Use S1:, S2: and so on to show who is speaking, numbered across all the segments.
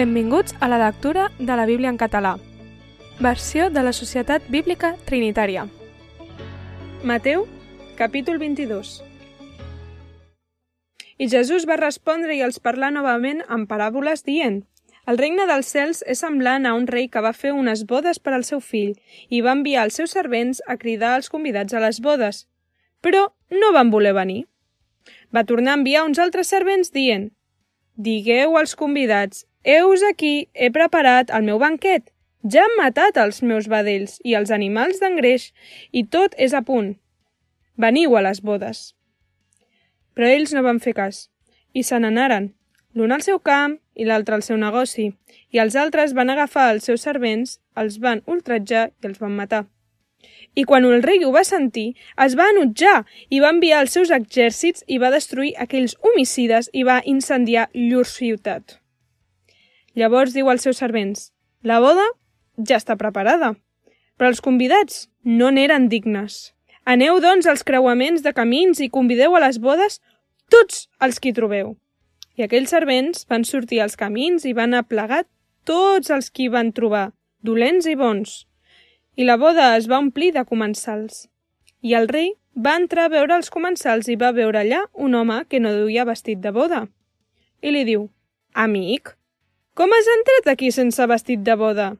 S1: Benvinguts a la lectura de la Bíblia en català. Versió de la Societat Bíblica Trinitària. Mateu, capítol 22. I Jesús va respondre i els parlar novament amb paràboles dient El regne dels cels és semblant a un rei que va fer unes bodes per al seu fill i va enviar els seus servents a cridar als convidats a les bodes. Però no van voler venir. Va tornar a enviar uns altres servents dient Digueu als convidats Heus aquí, he preparat el meu banquet. Ja han matat els meus vedells i els animals d'engreix, i tot és a punt. Veniu a les bodes. Però ells no van fer cas, i se n'anaren, l'un al seu camp i l'altre al seu negoci, i els altres van agafar els seus servents, els van ultratjar i els van matar. I quan el rei ho va sentir, es va enutjar i va enviar els seus exèrcits i va destruir aquells homicides i va incendiar llur ciutat. Llavors diu als seus servents, la boda ja està preparada, però els convidats no n'eren dignes. Aneu, doncs, als creuaments de camins i convideu a les bodes tots els qui trobeu. I aquells servents van sortir als camins i van aplegar tots els qui van trobar, dolents i bons. I la boda es va omplir de comensals. I el rei va entrar a veure els comensals i va veure allà un home que no duia vestit de boda. I li diu, Amic, com has entrat aquí sense vestit de boda?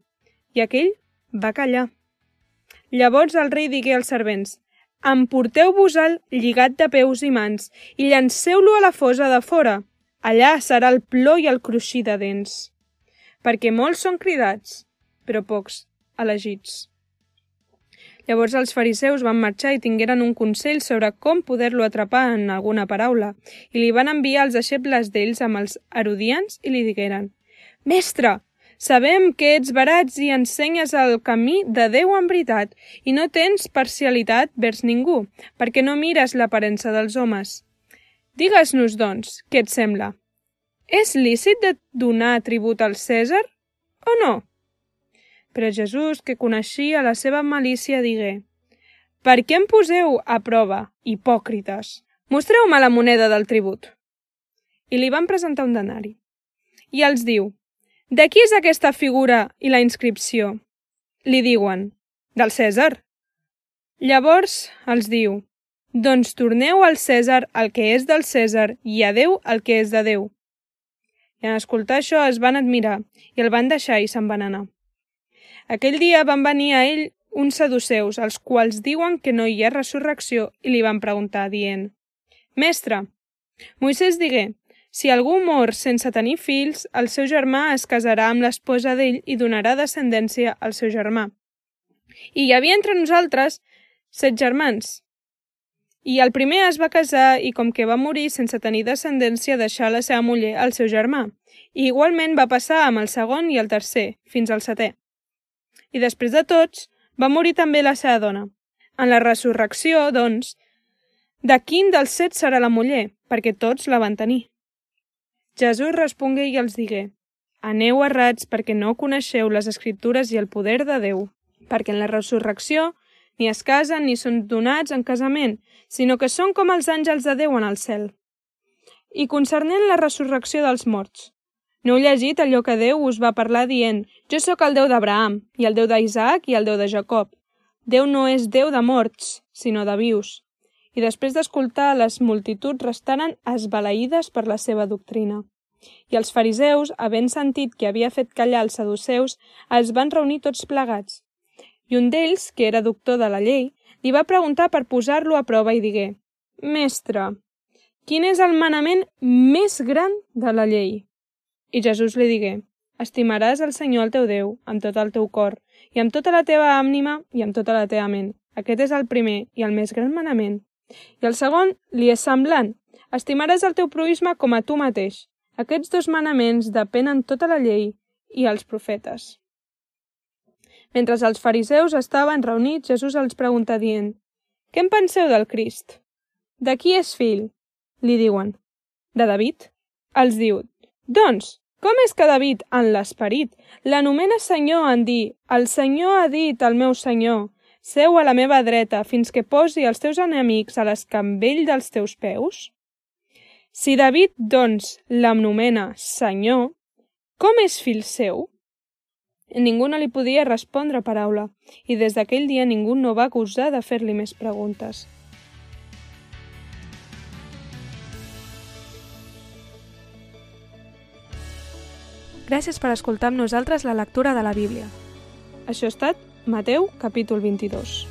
S1: I aquell va callar. Llavors el rei digué als servents, Emporteu-vos-el lligat de peus i mans i llanceu-lo a la fosa de fora. Allà serà el plor i el cruixir de dents. Perquè molts són cridats, però pocs elegits. Llavors els fariseus van marxar i tingueren un consell sobre com poder-lo atrapar en alguna paraula, i li van enviar els deixebles d'ells amb els erodians i li digueren Mestre, sabem que ets barats i ensenyes el camí de Déu en veritat i no tens parcialitat vers ningú, perquè no mires l'aparença dels homes. Digues-nos, doncs, què et sembla? És lícit de donar tribut al Cèsar o no? Però Jesús, que coneixia la seva malícia, digué Per què em poseu a prova, hipòcrites? Mostreu-me la moneda del tribut. I li van presentar un denari. I els diu de qui és aquesta figura i la inscripció? Li diuen, del Cèsar. Llavors els diu, doncs torneu al Cèsar el que és del Cèsar i a Déu el que és de Déu. I en escoltar això es van admirar i el van deixar i se'n van anar. Aquell dia van venir a ell uns saduceus, els quals diuen que no hi ha resurrecció, i li van preguntar, dient, Mestre, Moisès digué, si algú mor sense tenir fills, el seu germà es casarà amb l'esposa d'ell i donarà descendència al seu germà. I hi havia entre nosaltres set germans. I el primer es va casar i com que va morir sense tenir descendència deixà la seva muller al seu germà. I igualment va passar amb el segon i el tercer, fins al setè. I després de tots, va morir també la seva dona. En la resurrecció, doncs, de quin dels set serà la muller? Perquè tots la van tenir. Jesús respongué i els digué, Aneu errats perquè no coneixeu les escriptures i el poder de Déu, perquè en la resurrecció ni es casen ni són donats en casament, sinó que són com els àngels de Déu en el cel. I concernent la resurrecció dels morts, no heu llegit allò que Déu us va parlar dient «Jo sóc el Déu d'Abraham, i el Déu d'Isaac, i el Déu de Jacob». Déu no és Déu de morts, sinó de vius i després d'escoltar les multituds restaren esbalaïdes per la seva doctrina. I els fariseus, havent sentit que havia fet callar els saduceus, es van reunir tots plegats. I un d'ells, que era doctor de la llei, li va preguntar per posar-lo a prova i digué «Mestre, quin és el manament més gran de la llei?» I Jesús li digué «Estimaràs el Senyor el teu Déu amb tot el teu cor i amb tota la teva ànima i amb tota la teva ment. Aquest és el primer i el més gran manament. I el segon li és semblant. Estimaràs el teu proisme com a tu mateix. Aquests dos manaments depenen tota la llei i els profetes. Mentre els fariseus estaven reunits, Jesús els pregunta dient «Què en penseu del Crist? De qui és fill?» Li diuen «De David?» Els diu «Doncs, com és que David, en l'esperit, l'anomena senyor en dir «El senyor ha dit al meu senyor, Seu a la meva dreta fins que posi els teus enemics a l'escambell dels teus peus? Si David, doncs, l'anomena Senyor, Com és fill seu? Ningú no li podia respondre paraula, i des d'aquell dia ningú no va acusar de fer-li més preguntes. Gràcies per escoltar amb nosaltres la lectura de la Bíblia. Això ha estat Mateu, capítol 22.